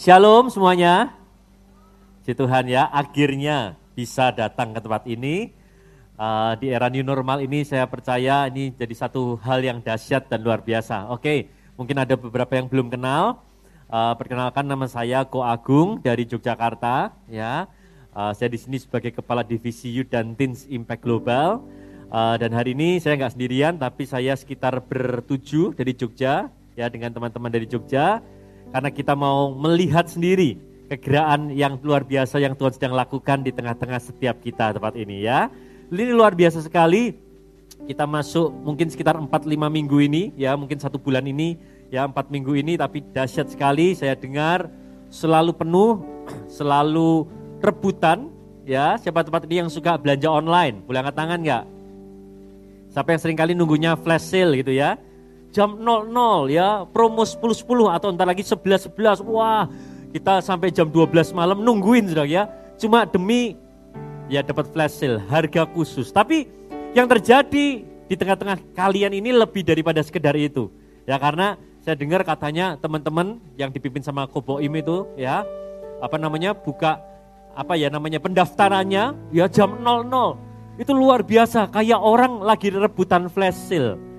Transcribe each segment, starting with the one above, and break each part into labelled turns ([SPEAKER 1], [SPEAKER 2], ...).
[SPEAKER 1] Shalom semuanya. Si Tuhan ya, akhirnya bisa datang ke tempat ini. Uh, di era new normal ini saya percaya ini jadi satu hal yang dahsyat dan luar biasa. Oke, mungkin ada beberapa yang belum kenal. Uh, perkenalkan nama saya Ko Agung dari Yogyakarta. Ya, uh, saya di sini sebagai kepala divisi Youth dan Teens Impact Global. Uh, dan hari ini saya nggak sendirian, tapi saya sekitar bertujuh dari Jogja, ya dengan teman-teman dari Jogja karena kita mau melihat sendiri kegeraan yang luar biasa yang Tuhan sedang lakukan di tengah-tengah setiap kita tempat ini ya. Ini luar biasa sekali. Kita masuk mungkin sekitar 4-5 minggu ini ya, mungkin satu bulan ini ya 4 minggu ini tapi dahsyat sekali saya dengar selalu penuh, selalu rebutan ya. Siapa tempat ini yang suka belanja online? Boleh angkat tangan nggak? Siapa yang sering kali nunggunya flash sale gitu ya? Jam 00 ya, promo 10-10 atau entar lagi 11-11. Wah, kita sampai jam 12 malam nungguin sudah ya. Cuma demi ya dapat flash sale, harga khusus. Tapi yang terjadi di tengah-tengah kalian ini lebih daripada sekedar itu. Ya karena saya dengar katanya teman-teman yang dipimpin sama Koboim itu ya, apa namanya buka apa ya namanya pendaftarannya ya jam 00. Itu luar biasa kayak orang lagi rebutan flash sale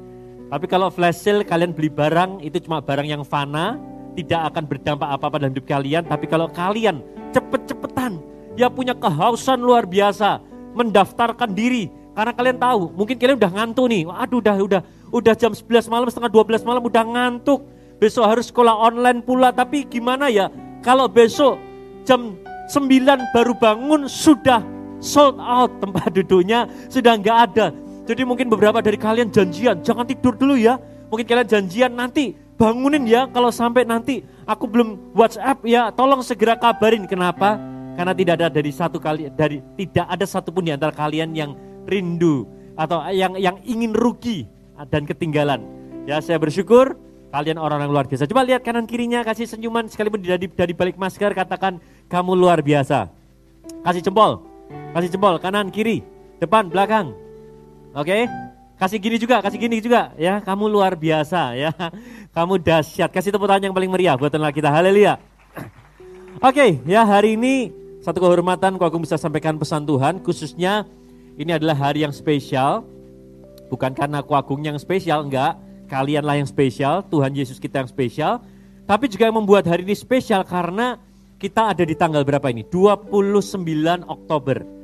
[SPEAKER 1] tapi kalau flash sale kalian beli barang itu cuma barang yang fana, tidak akan berdampak apa-apa dalam hidup kalian. Tapi kalau kalian cepet-cepetan, ya punya kehausan luar biasa, mendaftarkan diri. Karena kalian tahu, mungkin kalian udah ngantuk nih. Waduh, udah udah udah jam 11 malam, setengah 12 malam udah ngantuk. Besok harus sekolah online pula, tapi gimana ya kalau besok jam 9 baru bangun sudah sold out tempat duduknya, sudah nggak ada jadi mungkin beberapa dari kalian janjian, jangan tidur dulu ya. Mungkin kalian janjian nanti bangunin ya kalau sampai nanti aku belum WhatsApp ya, tolong segera kabarin. Kenapa? Karena tidak ada dari satu kali dari tidak ada satupun di antara kalian yang rindu atau yang yang ingin rugi dan ketinggalan. Ya, saya bersyukur kalian orang yang luar biasa. Coba lihat kanan kirinya kasih senyuman sekalipun dari dari balik masker katakan kamu luar biasa. Kasih jempol. Kasih jempol kanan kiri, depan belakang. Oke? Okay? Kasih gini juga, kasih gini juga ya. Kamu luar biasa ya. Kamu dahsyat. Kasih tepuk tangan yang paling meriah buat tenaga kita. Haleluya. Oke, okay, ya hari ini satu kehormatan kalau aku bisa sampaikan pesan Tuhan khususnya ini adalah hari yang spesial. Bukan karena aku agung yang spesial, enggak. Kalianlah yang spesial, Tuhan Yesus kita yang spesial. Tapi juga yang membuat hari ini spesial karena kita ada di tanggal berapa ini? 29 Oktober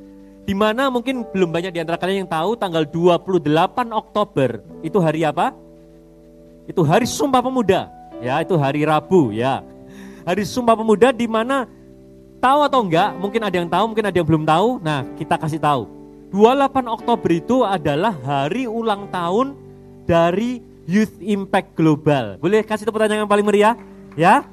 [SPEAKER 1] di mana mungkin belum banyak di antara kalian yang tahu tanggal 28 Oktober itu hari apa? Itu hari Sumpah Pemuda. Ya, itu hari Rabu ya. Hari Sumpah Pemuda di mana tahu atau enggak, mungkin ada yang tahu, mungkin ada yang belum tahu. Nah, kita kasih tahu. 28 Oktober itu adalah hari ulang tahun dari Youth Impact Global. Boleh kasih tepuk tangan yang paling meriah? Ya,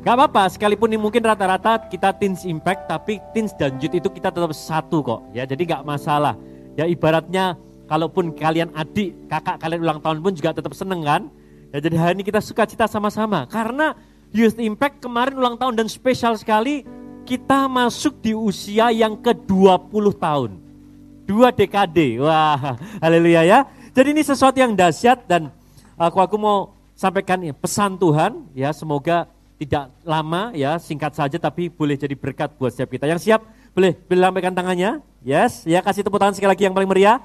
[SPEAKER 1] Gak apa-apa, sekalipun ini mungkin rata-rata kita teens impact, tapi teens dan youth itu kita tetap satu kok. Ya, jadi gak masalah. Ya ibaratnya kalaupun kalian adik, kakak kalian ulang tahun pun juga tetap seneng kan. Ya jadi hari ini kita suka cita sama-sama. Karena Youth Impact kemarin ulang tahun dan spesial sekali kita masuk di usia yang ke-20 tahun. Dua dekade. Wah, haleluya ya. Jadi ini sesuatu yang dahsyat dan aku aku mau sampaikan pesan Tuhan ya semoga tidak lama ya, singkat saja tapi boleh jadi berkat buat setiap kita. Yang siap boleh boleh tangannya. Yes, ya kasih tepuk tangan sekali lagi yang paling meriah.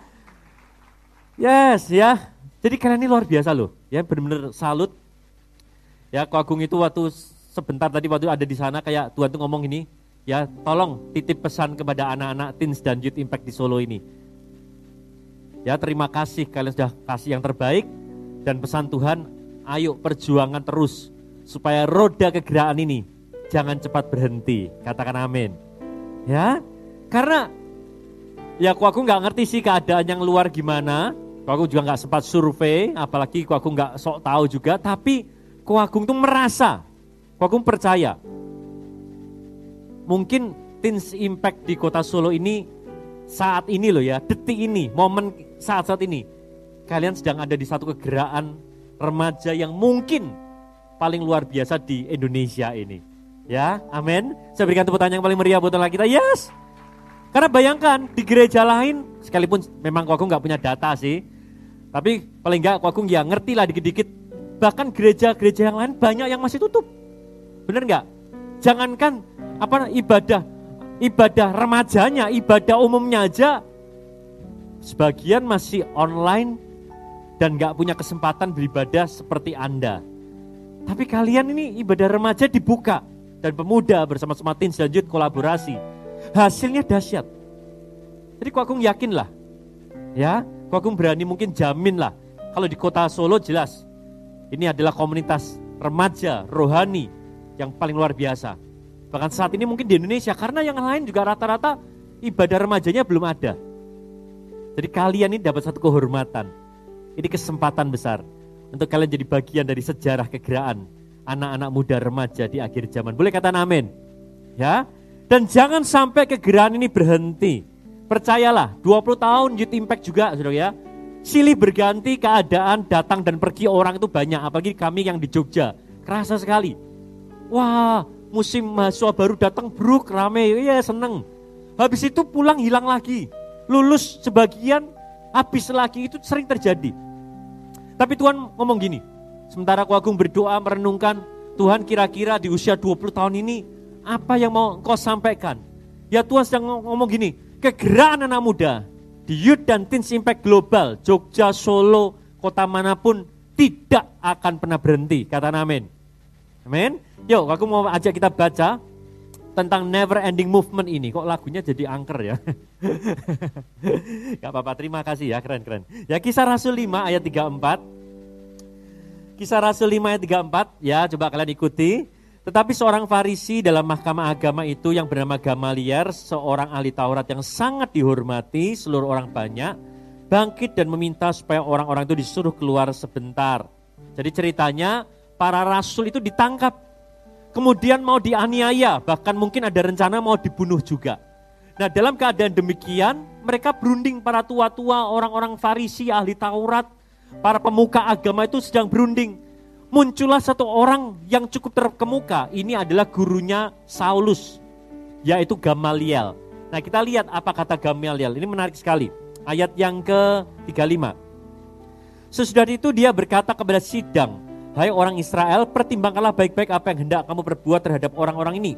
[SPEAKER 1] Yes, ya. Jadi kalian ini luar biasa loh. Ya benar-benar salut. Ya, Ko Agung itu waktu sebentar tadi waktu ada di sana kayak Tuhan tuh ngomong ini, ya tolong titip pesan kepada anak-anak teens dan youth impact di Solo ini. Ya terima kasih kalian sudah kasih yang terbaik dan pesan Tuhan, ayo perjuangan terus supaya roda kegerakan ini jangan cepat berhenti. Katakan amin. Ya, karena ya aku aku nggak ngerti sih keadaan yang luar gimana. Aku juga nggak sempat survei, apalagi aku nggak sok tahu juga. Tapi aku Agung tuh merasa, aku Agung percaya. Mungkin Teens Impact di kota Solo ini saat ini loh ya, detik ini, momen saat-saat ini. Kalian sedang ada di satu kegerakan remaja yang mungkin paling luar biasa di Indonesia ini. Ya, amin. Saya berikan tepuk tangan yang paling meriah buat teman kita. Yes. Karena bayangkan di gereja lain, sekalipun memang aku nggak punya data sih, tapi paling nggak aku ya ngerti lah dikit-dikit. Bahkan gereja-gereja yang lain banyak yang masih tutup. Bener nggak? Jangankan apa ibadah ibadah remajanya, ibadah umumnya aja sebagian masih online dan nggak punya kesempatan beribadah seperti Anda. Tapi kalian ini ibadah remaja dibuka dan pemuda bersama-sama tim selanjut kolaborasi. Hasilnya dahsyat. Jadi kok aku yakin lah, ya, kok aku berani mungkin jamin lah. Kalau di kota Solo jelas, ini adalah komunitas remaja rohani yang paling luar biasa. Bahkan saat ini mungkin di Indonesia karena yang lain juga rata-rata ibadah remajanya belum ada. Jadi kalian ini dapat satu kehormatan. Ini kesempatan besar untuk kalian jadi bagian dari sejarah kegeraan anak-anak muda remaja di akhir zaman. Boleh kata amin? Ya. Dan jangan sampai kegeraan ini berhenti. Percayalah, 20 tahun Youth Impact juga, Saudara ya. Silih berganti keadaan datang dan pergi orang itu banyak, apalagi kami yang di Jogja. Kerasa sekali. Wah, musim mahasiswa baru datang bruk rame, iya seneng. Habis itu pulang hilang lagi lulus sebagian, habis lagi itu sering terjadi. Tapi Tuhan ngomong gini, sementara aku agung berdoa merenungkan, Tuhan kira-kira di usia 20 tahun ini, apa yang mau kau sampaikan? Ya Tuhan sedang ngomong gini, kegeraan anak muda, di Youth dan Teens Impact Global, Jogja, Solo, kota mana pun, tidak akan pernah berhenti, kata amin. Amin. Yuk, aku mau ajak kita baca tentang never ending movement ini. Kok lagunya jadi angker ya? Gak apa-apa, terima kasih ya, keren-keren. Ya kisah Rasul 5 ayat 34. Kisah Rasul 5 ayat 34, ya coba kalian ikuti. Tetapi seorang Farisi dalam mahkamah agama itu yang bernama Gamaliel, seorang ahli Taurat yang sangat dihormati seluruh orang banyak, bangkit dan meminta supaya orang-orang itu disuruh keluar sebentar. Jadi ceritanya para rasul itu ditangkap kemudian mau dianiaya, bahkan mungkin ada rencana mau dibunuh juga. Nah dalam keadaan demikian, mereka berunding para tua-tua, orang-orang farisi, ahli Taurat, para pemuka agama itu sedang berunding. Muncullah satu orang yang cukup terkemuka, ini adalah gurunya Saulus, yaitu Gamaliel. Nah kita lihat apa kata Gamaliel, ini menarik sekali. Ayat yang ke-35. Sesudah itu dia berkata kepada sidang, Hai orang Israel, pertimbangkanlah baik-baik apa yang hendak kamu perbuat terhadap orang-orang ini.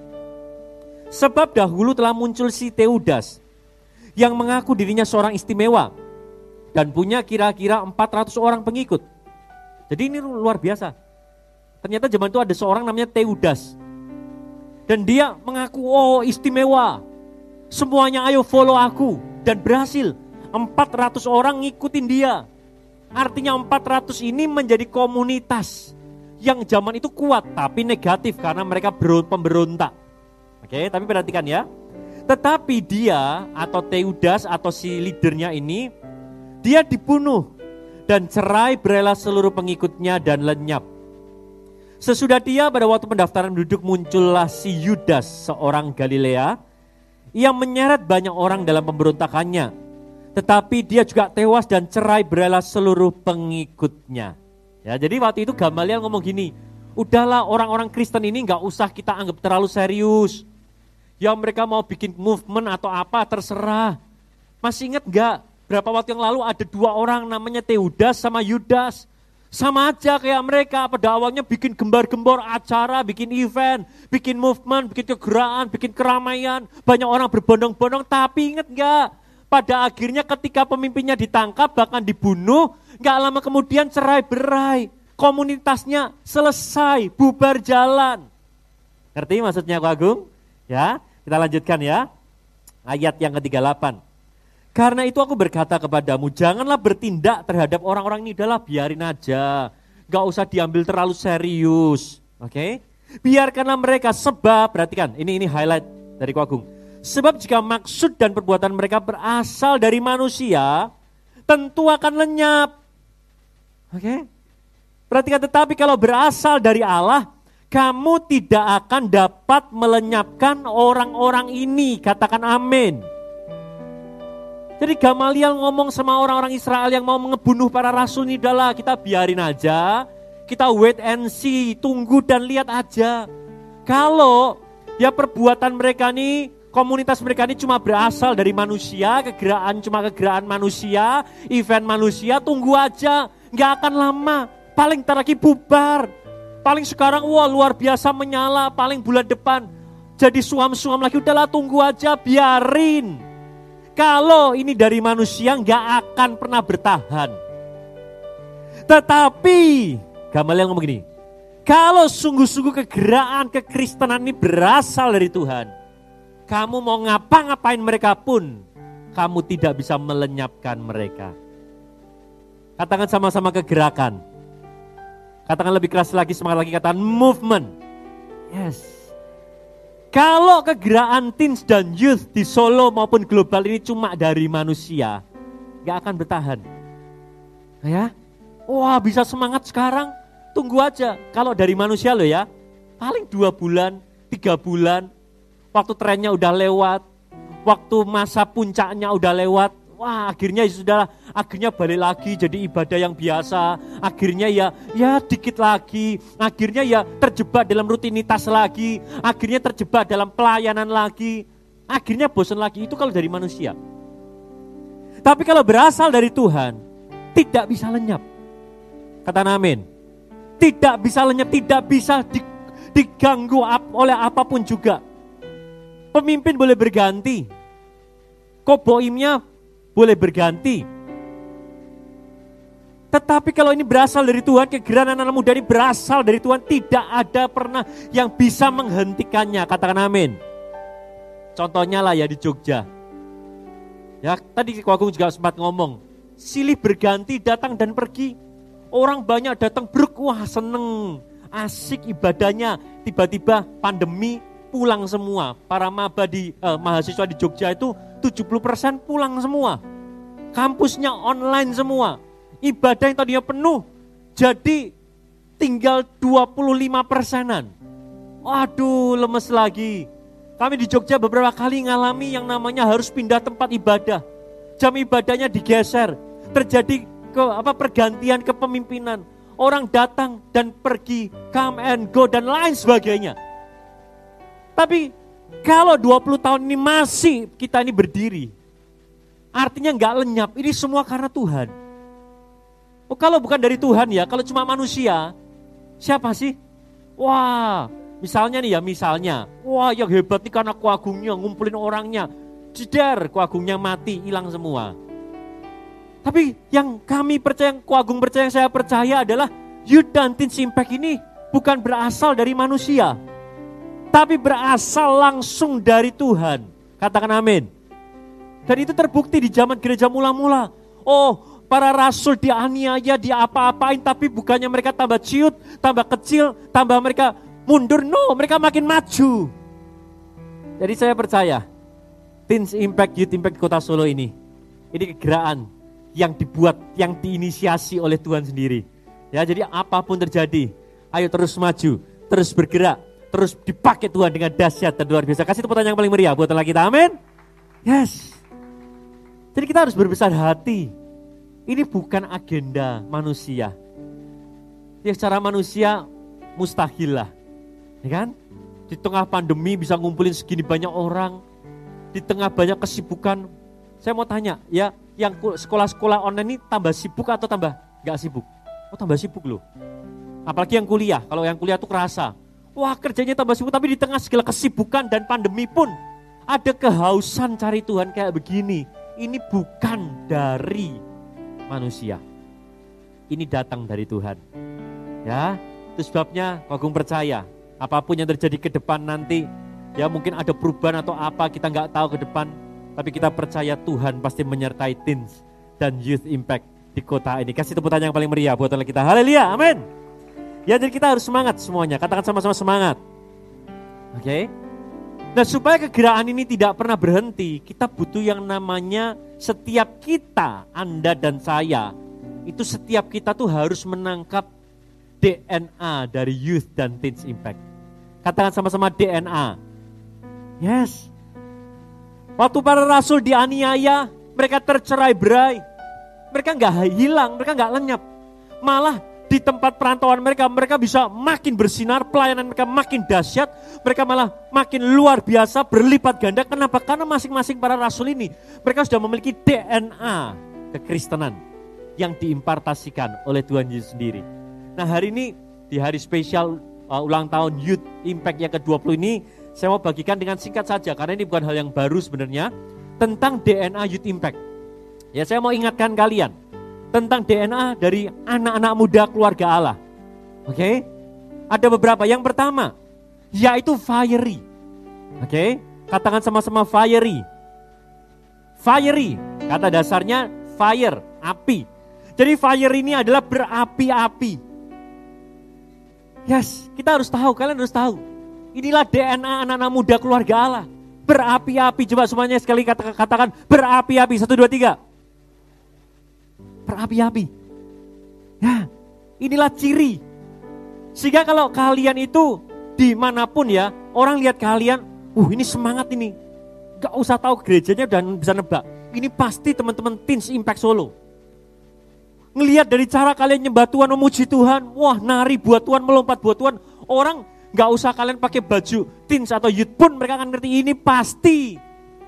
[SPEAKER 1] Sebab dahulu telah muncul si Teudas yang mengaku dirinya seorang istimewa dan punya kira-kira 400 orang pengikut. Jadi ini luar biasa. Ternyata zaman itu ada seorang namanya Teudas. Dan dia mengaku, oh istimewa. Semuanya ayo follow aku. Dan berhasil. 400 orang ngikutin dia. Artinya 400 ini menjadi komunitas yang zaman itu kuat tapi negatif karena mereka pemberontak. Oke, tapi perhatikan ya. Tetapi dia atau Teudas atau si leadernya ini dia dibunuh dan cerai berela seluruh pengikutnya dan lenyap. Sesudah dia pada waktu pendaftaran duduk muncullah si Yudas seorang Galilea yang menyeret banyak orang dalam pemberontakannya tetapi dia juga tewas dan cerai berala seluruh pengikutnya. Ya, jadi waktu itu Gamaliel ngomong gini, udahlah orang-orang Kristen ini nggak usah kita anggap terlalu serius. Ya mereka mau bikin movement atau apa terserah. Masih ingat nggak berapa waktu yang lalu ada dua orang namanya Teudas sama Yudas. Sama aja kayak mereka pada awalnya bikin gembar-gembor acara, bikin event, bikin movement, bikin kegeraan, bikin keramaian. Banyak orang berbondong-bondong tapi ingat nggak? Pada akhirnya ketika pemimpinnya ditangkap bahkan dibunuh, nggak lama kemudian cerai berai. Komunitasnya selesai, bubar jalan. Ngerti maksudnya aku Agung? Ya, kita lanjutkan ya. Ayat yang ke-38. Karena itu aku berkata kepadamu, janganlah bertindak terhadap orang-orang ini, adalah biarin aja. Gak usah diambil terlalu serius. Oke? Okay? Biarkanlah mereka sebab, perhatikan, ini ini highlight dari Agung Sebab jika maksud dan perbuatan mereka berasal dari manusia, tentu akan lenyap. Oke? Okay? Perhatikan tetapi kalau berasal dari Allah, kamu tidak akan dapat melenyapkan orang-orang ini. Katakan amin. Jadi Gamaliel ngomong sama orang-orang Israel yang mau mengebunuh para rasul ini adalah kita biarin aja. Kita wait and see, tunggu dan lihat aja. Kalau ya perbuatan mereka ini komunitas mereka ini cuma berasal dari manusia, kegeraan cuma kegeraan manusia, event manusia, tunggu aja, nggak akan lama, paling ntar lagi bubar. paling sekarang wah luar biasa menyala, paling bulan depan jadi suam-suam lagi. Udahlah tunggu aja, biarin. Kalau ini dari manusia nggak akan pernah bertahan. Tetapi, Gamaliel ngomong gini, kalau sungguh-sungguh kegerakan kekristenan ini berasal dari Tuhan, kamu mau ngapa-ngapain mereka pun, kamu tidak bisa melenyapkan mereka. Katakan sama-sama kegerakan. Katakan lebih keras lagi, semangat lagi, katakan movement. Yes. Kalau kegerakan teens dan youth di Solo maupun global ini cuma dari manusia, gak akan bertahan. Ya, wah bisa semangat sekarang, tunggu aja. Kalau dari manusia loh ya, paling dua bulan, tiga bulan, waktu trennya udah lewat, waktu masa puncaknya udah lewat, Wah akhirnya ya sudah akhirnya balik lagi jadi ibadah yang biasa. Akhirnya ya ya dikit lagi. Akhirnya ya terjebak dalam rutinitas lagi. Akhirnya terjebak dalam pelayanan lagi. Akhirnya bosan lagi. Itu kalau dari manusia. Tapi kalau berasal dari Tuhan, tidak bisa lenyap. Kata amin. Tidak bisa lenyap, tidak bisa diganggu oleh apa pun juga. Pemimpin boleh berganti. Koboimnya boleh berganti. Tetapi kalau ini berasal dari Tuhan, kegerakan anak muda ini berasal dari Tuhan, tidak ada pernah yang bisa menghentikannya. Katakan amin. Contohnya lah ya di Jogja. Ya, tadi Agung juga sempat ngomong, silih berganti datang dan pergi. Orang banyak datang bruk, wah seneng, asik ibadahnya. Tiba-tiba pandemi pulang semua. Para maba di eh, mahasiswa di Jogja itu 70% pulang semua. Kampusnya online semua. Ibadah yang tadinya penuh jadi tinggal 25 persenan. Waduh, lemes lagi. Kami di Jogja beberapa kali ngalami yang namanya harus pindah tempat ibadah. Jam ibadahnya digeser. Terjadi ke apa pergantian kepemimpinan. Orang datang dan pergi, come and go dan lain sebagainya. Tapi kalau 20 tahun ini masih kita ini berdiri, artinya nggak lenyap. Ini semua karena Tuhan. Oh, kalau bukan dari Tuhan ya, kalau cuma manusia, siapa sih? Wah, misalnya nih ya, misalnya, wah yang hebat nih karena kuagungnya, ngumpulin orangnya, jeder kuagungnya mati, hilang semua. Tapi yang kami percaya, yang kuagung percaya, yang saya percaya adalah Yudantin Simpek ini bukan berasal dari manusia tapi berasal langsung dari Tuhan. Katakan amin. Dan itu terbukti di zaman gereja mula-mula. Oh, para rasul dianiaya, diapa-apain, tapi bukannya mereka tambah ciut, tambah kecil, tambah mereka mundur. No, mereka makin maju. Jadi saya percaya, Teens Impact Youth Impact Kota Solo ini, ini kegerakan yang dibuat, yang diinisiasi oleh Tuhan sendiri. Ya, jadi apa pun terjadi, ayo terus maju, terus bergerak, terus dipakai Tuhan dengan dahsyat dan luar biasa. Kasih tepuk tangan yang paling meriah buat Allah kita. Amin. Yes. Jadi kita harus berbesar hati. Ini bukan agenda manusia. Ya secara manusia mustahil lah. Ya kan? Di tengah pandemi bisa ngumpulin segini banyak orang. Di tengah banyak kesibukan. Saya mau tanya ya, yang sekolah-sekolah online ini tambah sibuk atau tambah nggak sibuk? Oh tambah sibuk loh. Apalagi yang kuliah. Kalau yang kuliah tuh kerasa Wah kerjanya tambah sibuk, tapi di tengah segala kesibukan dan pandemi pun ada kehausan cari Tuhan kayak begini. Ini bukan dari manusia. Ini datang dari Tuhan. Ya, itu sebabnya Agung percaya apa pun yang terjadi ke depan nanti ya mungkin ada perubahan atau apa kita nggak tahu ke depan tapi kita percaya Tuhan pasti menyertai teens dan youth impact di kota ini. Kasih tepuk tangan yang paling meriah buat kita. Haleluya, amin. Ya jadi kita harus semangat semuanya. Katakan sama-sama semangat. Oke. Okay? Nah supaya kegerakan ini tidak pernah berhenti, kita butuh yang namanya setiap kita, Anda dan saya, itu setiap kita tuh harus menangkap DNA dari Youth dan Teens Impact. Katakan sama-sama DNA. Yes. Waktu para rasul dianiaya, mereka tercerai berai. Mereka nggak hilang, mereka nggak lenyap. Malah di tempat perantauan mereka, mereka bisa makin bersinar, pelayanan mereka makin dahsyat, mereka malah makin luar biasa, berlipat ganda. Kenapa? Karena masing-masing para rasul ini, mereka sudah memiliki DNA kekristenan yang diimpartasikan oleh Tuhan Yesus sendiri. Nah hari ini di hari spesial uh, ulang tahun Youth Impact yang ke-20 ini saya mau bagikan dengan singkat saja karena ini bukan hal yang baru sebenarnya tentang DNA Youth Impact. Ya saya mau ingatkan kalian tentang DNA dari anak-anak muda keluarga Allah. Oke? Okay? Ada beberapa. Yang pertama yaitu fiery. Oke? Okay? Katakan sama-sama fiery. Fiery, kata dasarnya fire, api. Jadi fire ini adalah berapi-api. Yes, kita harus tahu, kalian harus tahu. Inilah DNA anak-anak muda keluarga Allah. Berapi-api, coba semuanya sekali katakan berapi-api. Satu, dua, tiga. Berapi-api. Ya, inilah ciri. Sehingga kalau kalian itu di mana pun ya, orang lihat kalian, uh ini semangat ini. Gak usah tahu gerejanya dan bisa nebak. Ini pasti teman-teman Teens Impact Solo. Ngelihat dari cara kalian nyembah Tuhan, memuji Tuhan, wah nari buat Tuhan, melompat buat Tuhan. Orang Gak usah kalian pakai baju teens atau youth pun mereka akan ngerti ini pasti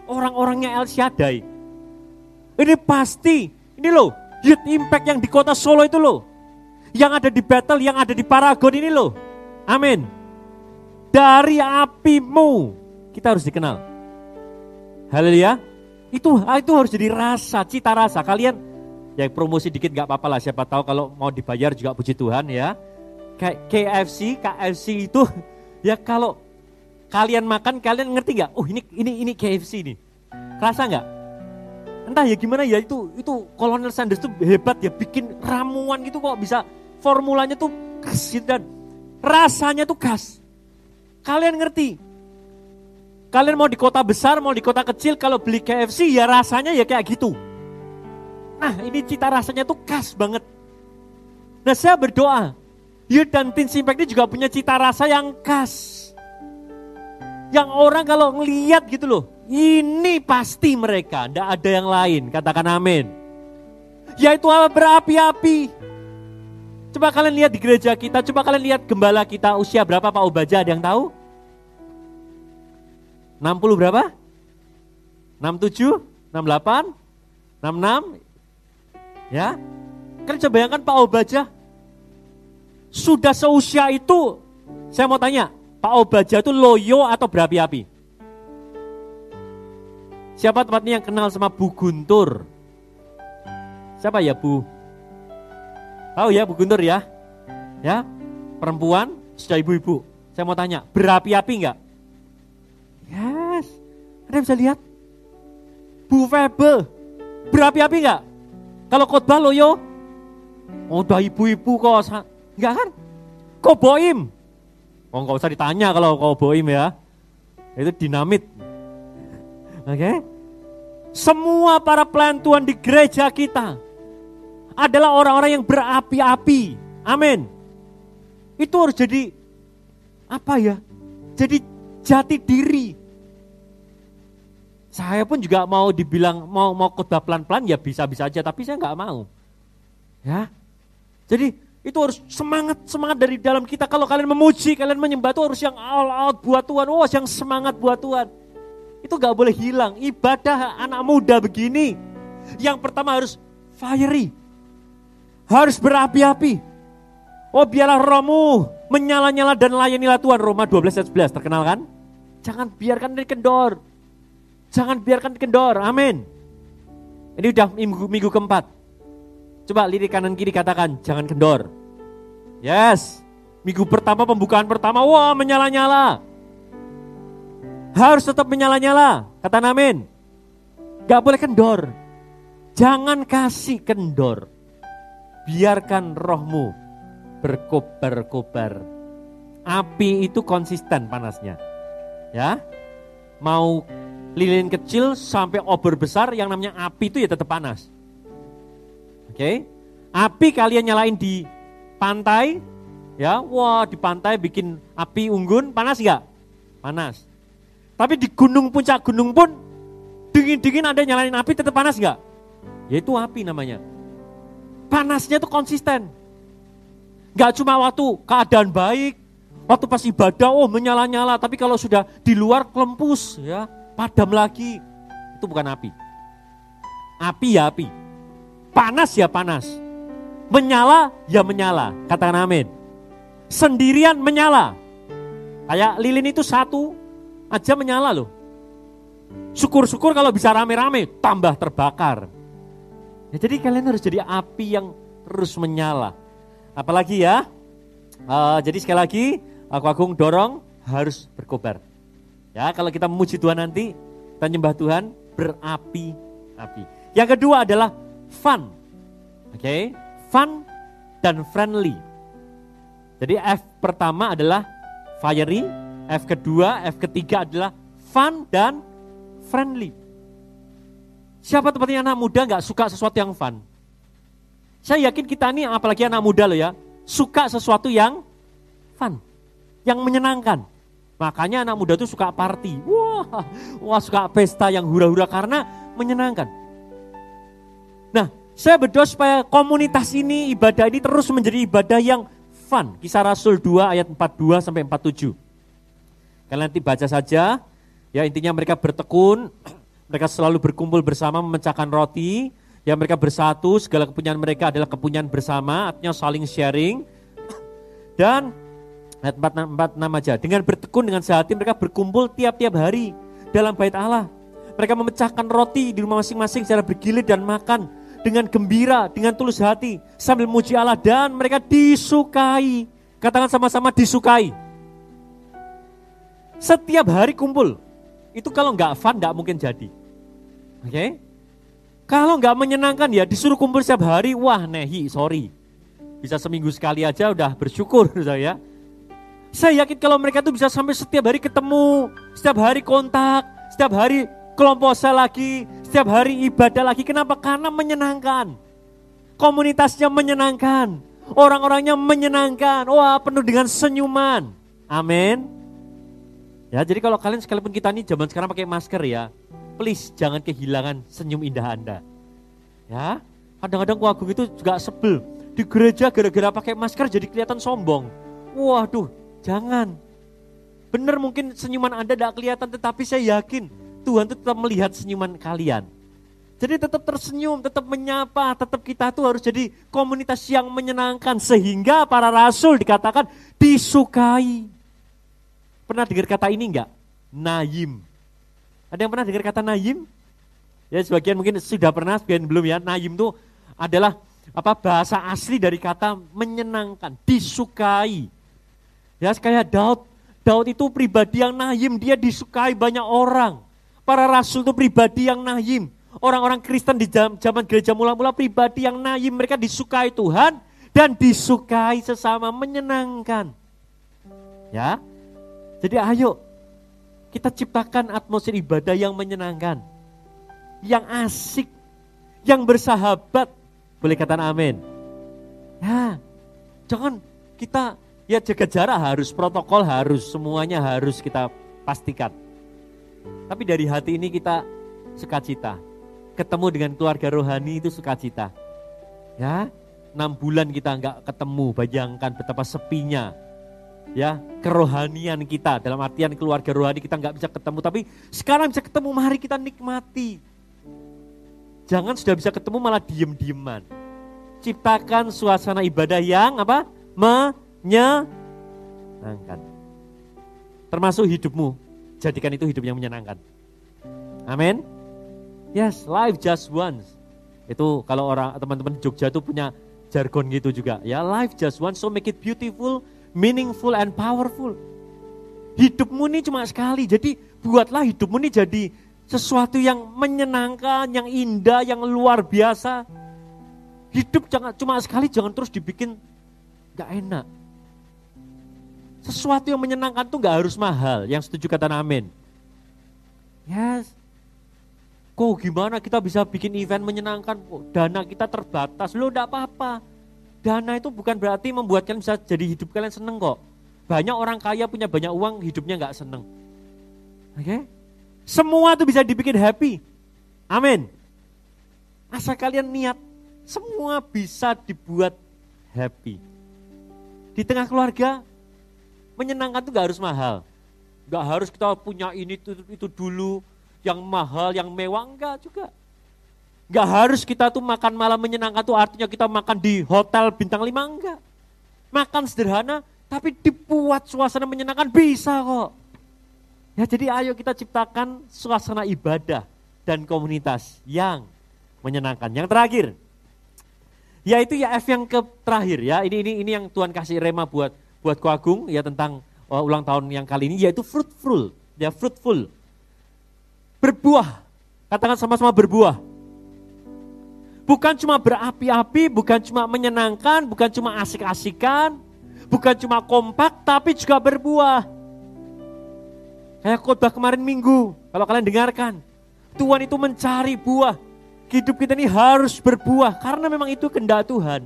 [SPEAKER 1] orang-orangnya El Shaddai. Ini pasti, ini loh, youth impact yang di kota Solo itu loh. Yang ada di battle, yang ada di Paragon ini loh. Amin. Dari apimu kita harus dikenal. Haleluya. Itu itu harus jadi rasa, cita rasa. Kalian yang promosi dikit gak apa-apa lah. Siapa tahu kalau mau dibayar juga puji Tuhan ya kayak KFC, KFC itu ya kalau kalian makan kalian ngerti nggak? Oh ini ini ini KFC nih. Rasa nggak? Entah ya gimana ya itu itu Colonel Sanders tuh hebat ya bikin ramuan gitu kok bisa formulanya tuh khas gitu dan rasanya tuh khas. Kalian ngerti? Kalian mau di kota besar, mau di kota kecil, kalau beli KFC ya rasanya ya kayak gitu. Nah ini cita rasanya tuh khas banget. Nah saya berdoa, Youth dan Teen Impact ini juga punya cita rasa yang khas. Yang orang kalau ngeliat gitu loh, ini pasti mereka, tidak ada yang lain. Katakan amin. Yaitu apa berapi-api. Coba kalian lihat di gereja kita, coba kalian lihat gembala kita usia berapa Pak Obaja, ada yang tahu? 60 berapa? 67, 68, 66, ya. Kalian coba bayangkan Pak Obaja, sudah seusia itu, saya mau tanya, Pak Obaja itu loyo atau berapi-api? Siapa tempatnya yang kenal sama Bu Guntur? Siapa ya Bu? Tahu ya Bu Guntur ya? Ya, perempuan, sudah ibu-ibu. Saya mau tanya, berapi-api enggak? Yes, Anda bisa lihat? Bu Febe, berapi-api enggak? Kalau khotbah loyo, oh, udah ibu-ibu kok Enggak kan? Koboim. Oh nggak usah ditanya kalau koboim ya. Itu dinamit. Oke? Okay? Semua para pelayan Tuhan di gereja kita adalah orang-orang yang berapi-api. Amin. Itu harus jadi apa ya? Jadi jati diri. Saya pun juga mau dibilang mau mau khotbah pelan-pelan ya bisa-bisa aja, tapi saya nggak mau. Ya. Jadi itu harus semangat, semangat dari dalam kita. Kalau kalian memuji, kalian menyembah itu harus yang all out buat Tuhan. Oh, yang semangat buat Tuhan. Itu gak boleh hilang. Ibadah anak muda begini. Yang pertama harus fiery. Harus berapi-api. Oh biarlah rohmu menyala-nyala dan layanilah Tuhan. Roma 12 ayat 11 terkenal kan? Jangan biarkan dikendor. Jangan biarkan dikendor. Amin. Ini udah minggu, minggu keempat. Coba lirik kanan kiri katakan, jangan kendor. Yes, minggu pertama pembukaan pertama, wah menyala-nyala. Harus tetap menyala-nyala, kata amin. Gak boleh kendor. Jangan kasih kendor. Biarkan rohmu berkobar-kobar. Api itu konsisten panasnya. Ya, mau lilin kecil sampai obor besar yang namanya api itu ya tetap panas. Oke. Api kalian nyalain di pantai, ya, wah di pantai bikin api unggun, panas nggak? Panas. Tapi di gunung puncak gunung pun dingin-dingin ada nyalain api tetap panas nggak? Yaitu api namanya. Panasnya itu konsisten. Gak cuma waktu keadaan baik, waktu pas ibadah oh menyala-nyala, tapi kalau sudah di luar kelempus ya, padam lagi. Itu bukan api. Api ya api. Panas ya panas. Menyala ya menyala. Katakan amin. sendirian menyala. Kayak lilin itu satu aja menyala loh. Syukur-syukur kalau bisa rame-rame, tambah terbakar. Ya, jadi kalian harus jadi api yang terus menyala. Apalagi ya, uh, jadi sekali lagi, aku agung dorong harus berkobar. Ya, kalau kita memuji Tuhan nanti, kita nyembah Tuhan berapi-api. Yang kedua adalah fun. Oke, okay? fun dan friendly. Jadi F pertama adalah fiery, F kedua, F ketiga adalah fun dan friendly. Siapa tempatnya anak muda nggak suka sesuatu yang fun? Saya yakin kita ini apalagi anak muda loh ya, suka sesuatu yang fun, yang menyenangkan. Makanya anak muda itu suka party. Wah, wah suka pesta yang hura-hura karena menyenangkan. Nah, saya berdoa supaya komunitas ini, ibadah ini terus menjadi ibadah yang fun. Kisah Rasul 2 ayat 42 sampai 47. Kalian nanti baca saja, ya intinya mereka bertekun, mereka selalu berkumpul bersama memecahkan roti, ya mereka bersatu, segala kepunyaan mereka adalah kepunyaan bersama, artinya saling sharing. Dan Ayat 46 aja. Dengan bertekun dengan sehati mereka berkumpul tiap-tiap hari dalam bait Allah. Mereka memecahkan roti di rumah masing-masing secara bergilir dan makan dengan gembira, dengan tulus hati sambil muji Allah dan mereka disukai. Katakan sama-sama disukai. Setiap hari kumpul. Itu kalau nggak fun nggak mungkin jadi. Oke? Okay? Kalau nggak menyenangkan ya disuruh kumpul setiap hari, wah nehi, sorry. Bisa seminggu sekali aja udah bersyukur saya. Saya yakin kalau mereka tuh bisa sampai setiap hari ketemu, setiap hari kontak, setiap hari kelompok saya lagi, setiap hari ibadah lagi. Kenapa? Karena menyenangkan. Komunitasnya menyenangkan. Orang-orangnya menyenangkan. Wah penuh dengan senyuman. Amin. Ya jadi kalau kalian sekalipun kita nih zaman sekarang pakai masker ya. Please jangan kehilangan senyum indah Anda. Ya, kadang-kadang kuagung itu juga sebel. Di gereja gara-gara pakai masker jadi kelihatan sombong. Waduh, Jangan. Benar mungkin senyuman Anda tidak kelihatan, tetapi saya yakin Tuhan itu tetap melihat senyuman kalian. Jadi tetap tersenyum, tetap menyapa, tetap kita tuh harus jadi komunitas yang menyenangkan. Sehingga para rasul dikatakan disukai. Pernah dengar kata ini enggak? Naim. Ada yang pernah dengar kata naim? Ya sebagian mungkin sudah pernah, sebagian belum ya. Naim itu adalah apa bahasa asli dari kata menyenangkan, disukai. Ya kayak Daud, Daud itu pribadi yang nahim, dia disukai banyak orang. Para rasul itu pribadi yang nahim. Orang-orang Kristen di zaman gereja mula-mula pribadi yang nahim, mereka disukai Tuhan dan disukai sesama menyenangkan. Ya. Jadi ayo kita ciptakan atmosfer ibadah yang menyenangkan. Yang asik, yang bersahabat. Boleh katakan amin. Ya, jangan kita Ya jaga jarak harus, protokol harus, semuanya harus kita pastikan. Tapi dari hati ini kita sukacita. Ketemu dengan keluarga rohani itu sukacita. Ya, enam bulan kita nggak ketemu, bayangkan betapa sepinya. Ya, kerohanian kita dalam artian keluarga rohani kita nggak bisa ketemu, tapi sekarang bisa ketemu, mari kita nikmati. Jangan sudah bisa ketemu malah diem-dieman. Ciptakan suasana ibadah yang apa? Me menyenangkan. Termasuk hidupmu, jadikan itu hidup yang menyenangkan. Amin. Yes, life just once. Itu kalau orang teman-teman Jogja itu punya jargon gitu juga. Ya, life just once, so make it beautiful, meaningful and powerful. Hidupmu ini cuma sekali, jadi buatlah hidupmu ini jadi sesuatu yang menyenangkan, yang indah, yang luar biasa. Hidup jangan cuma sekali, jangan terus dibikin gak enak. Sesuatu yang menyenangkan tuh nggak harus mahal. Yang setuju kata amin. Yes. Kok gimana kita bisa bikin event menyenangkan? Dana kita terbatas. Lo enggak apa-apa. Dana itu bukan berarti membuat kalian bisa jadi hidup kalian seneng kok. Banyak orang kaya punya banyak uang, hidupnya nggak seneng. Oke? Okay? Semua tuh bisa dibikin happy. Amin. Asal kalian niat, semua bisa dibuat happy. Di tengah keluarga, Menyenangkan itu gak harus mahal. Gak harus kita punya ini itu, itu dulu, yang mahal, yang mewah, enggak juga. Gak harus kita tuh makan malam menyenangkan tuh artinya kita makan di hotel bintang lima, enggak. Makan sederhana Tapi dibuat suasana menyenangkan bisa kok. Ya jadi ayo kita ciptakan suasana ibadah dan komunitas yang menyenangkan. Yang terakhir, yaitu ya F yang ke terakhir ya. Ini ini ini yang Tuhan kasih rema buat buat Agung ya tentang uh, ulang tahun yang kali ini yaitu fruitful, ya fruitful. Berbuah. Katakan sama-sama berbuah. Bukan cuma berapi-api, bukan cuma menyenangkan, bukan cuma asik-asikan, bukan cuma kompak, tapi juga berbuah. Kayak khotbah kemarin minggu, kalau kalian dengarkan. Tuhan itu mencari buah. Hidup kita ini harus berbuah, karena memang itu kehendak Tuhan.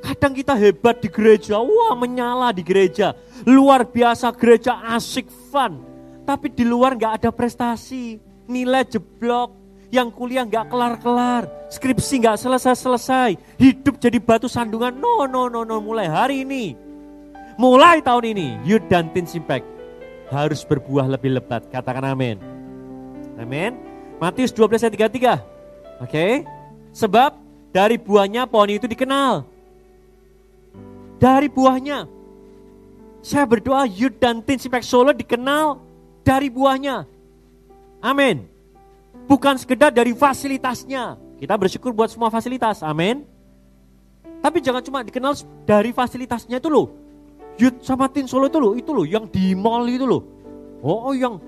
[SPEAKER 1] Kadang kita hebat di gereja, wah menyala di gereja. Luar biasa gereja asik, fun. Tapi di luar nggak ada prestasi, nilai jeblok, yang kuliah nggak kelar-kelar, skripsi nggak selesai-selesai, hidup jadi batu sandungan. No, no, no, no, mulai hari ini, mulai tahun ini, Youth dan Teen Impact harus berbuah lebih lebat. Katakan amin. Amin. Matius 12 ayat 33. Oke. Okay. Sebab dari buahnya pohon itu dikenal. Dari buahnya. Saya berdoa Youth dan Teen Impact Solo dikenal dari buahnya. Amin bukan sekedar dari fasilitasnya. Kita bersyukur buat semua fasilitas, amin. Tapi jangan cuma dikenal dari fasilitasnya itu loh. Youth sama Tin Solo itu loh, itu loh yang di mall itu loh. Oh, oh yang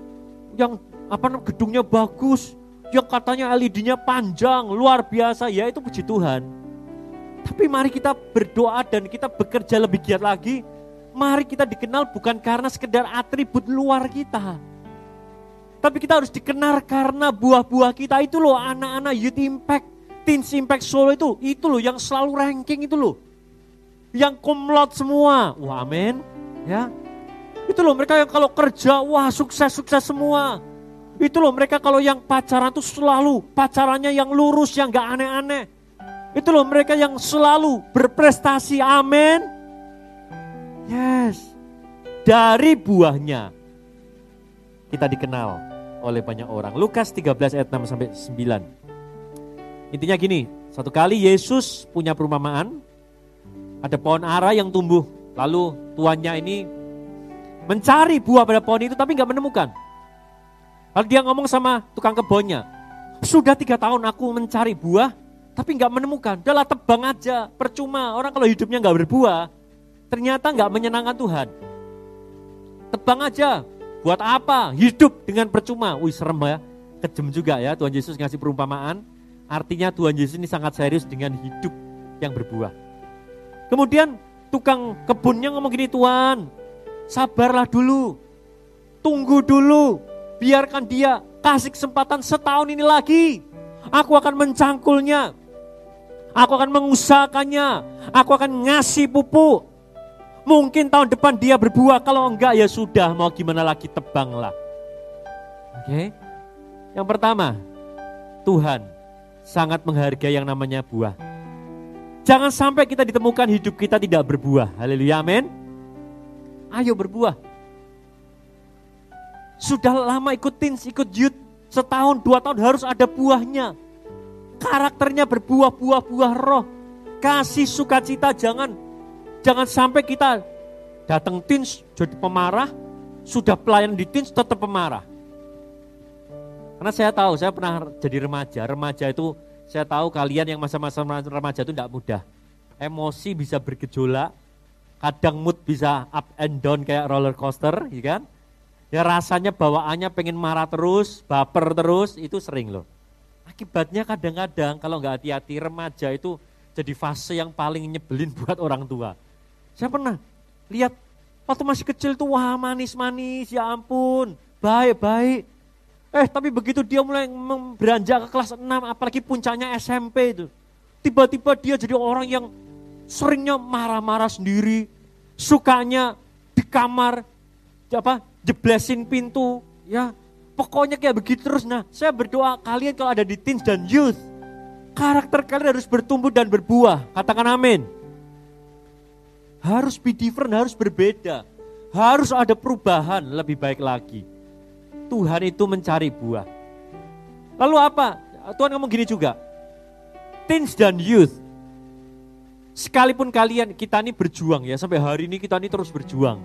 [SPEAKER 1] yang apa namanya gedungnya bagus, yang katanya LED-nya panjang, luar biasa, ya itu puji Tuhan. Tapi mari kita berdoa dan kita bekerja lebih giat lagi. Mari kita dikenal bukan karena sekedar atribut luar kita tapi kita harus dikenal karena buah-buah kita itu loh anak-anak Youth Impact, Teens Impact Solo itu, itu loh yang selalu ranking itu loh. Yang kumlot semua. Wah amin. Ya. Itu loh mereka yang kalau kerja, wah sukses-sukses semua. Itu loh mereka kalau yang pacaran tuh selalu pacarannya yang lurus, yang gak aneh-aneh. Itu loh mereka yang selalu berprestasi, amin. Yes. Dari buahnya kita dikenal oleh banyak orang. Lukas 13 ayat 6 sampai 9. Intinya gini, satu kali Yesus punya perumpamaan, ada pohon ara yang tumbuh, lalu tuannya ini mencari buah pada pohon itu tapi nggak menemukan. Lalu dia ngomong sama tukang kebunnya, sudah tiga tahun aku mencari buah, tapi nggak menemukan. Udahlah tebang aja, percuma. Orang kalau hidupnya nggak berbuah, ternyata nggak menyenangkan Tuhan. Tebang aja, Buat apa? Hidup dengan percuma. Wih serem ya. Kejem juga ya Tuhan Yesus ngasih perumpamaan. Artinya Tuhan Yesus ini sangat serius dengan hidup yang berbuah. Kemudian tukang kebunnya ngomong gini, Tuhan sabarlah dulu. Tunggu dulu. Biarkan dia kasih kesempatan setahun ini lagi. Aku akan mencangkulnya. Aku akan mengusahakannya. Aku akan ngasih pupuk. Mungkin tahun depan dia berbuah, kalau enggak ya sudah, mau gimana lagi tebanglah. Oke. Okay? Yang pertama, Tuhan sangat menghargai yang namanya buah. Jangan sampai kita ditemukan hidup kita tidak berbuah. Haleluya, amin. Ayo berbuah. Sudah lama ikut teens, ikut youth, setahun, dua tahun harus ada buahnya. Karakternya berbuah, buah-buah roh. Kasih sukacita, jangan Jangan sampai kita datang teens jadi pemarah, sudah pelayan di teens tetap pemarah. Karena saya tahu, saya pernah jadi remaja. Remaja itu saya tahu kalian yang masa-masa remaja itu tidak mudah. Emosi bisa bergejolak, kadang mood bisa up and down kayak roller coaster, ya kan? Ya rasanya bawaannya pengen marah terus, baper terus, itu sering loh. Akibatnya kadang-kadang kalau nggak hati-hati remaja itu jadi fase yang paling nyebelin buat orang tua. Saya pernah lihat waktu masih kecil tuh wah manis-manis, ya ampun, baik-baik. Eh tapi begitu dia mulai beranjak ke kelas 6, apalagi puncaknya SMP itu. Tiba-tiba dia jadi orang yang seringnya marah-marah sendiri, sukanya di kamar, apa jeblesin pintu, ya pokoknya kayak begitu terus. Nah saya berdoa kalian kalau ada di teens dan youth, karakter kalian harus bertumbuh dan berbuah. Katakan amin. Harus be different, harus berbeda. Harus ada perubahan lebih baik lagi. Tuhan itu mencari buah. Lalu apa? Tuhan ngomong gini juga. Teens dan youth. Sekalipun kalian, kita ini berjuang ya, sampai hari ini kita ini terus berjuang.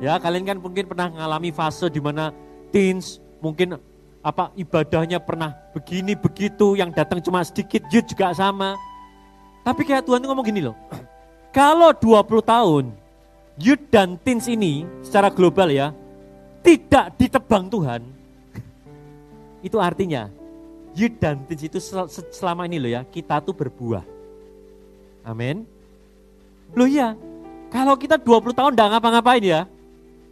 [SPEAKER 1] Ya, kalian kan mungkin pernah mengalami fase di mana teens, mungkin apa ibadahnya pernah begini begitu, yang datang cuma sedikit, youth juga sama. Tapi kayak Tuhan tuh ngomong gini loh, kalau 20 tahun, youth dan teens ini secara global ya, tidak ditebang Tuhan, itu artinya youth dan teens itu selama ini loh ya, kita tuh berbuah. Amin. Loh iya, kalau kita 20 tahun tidak ngapa-ngapain ya,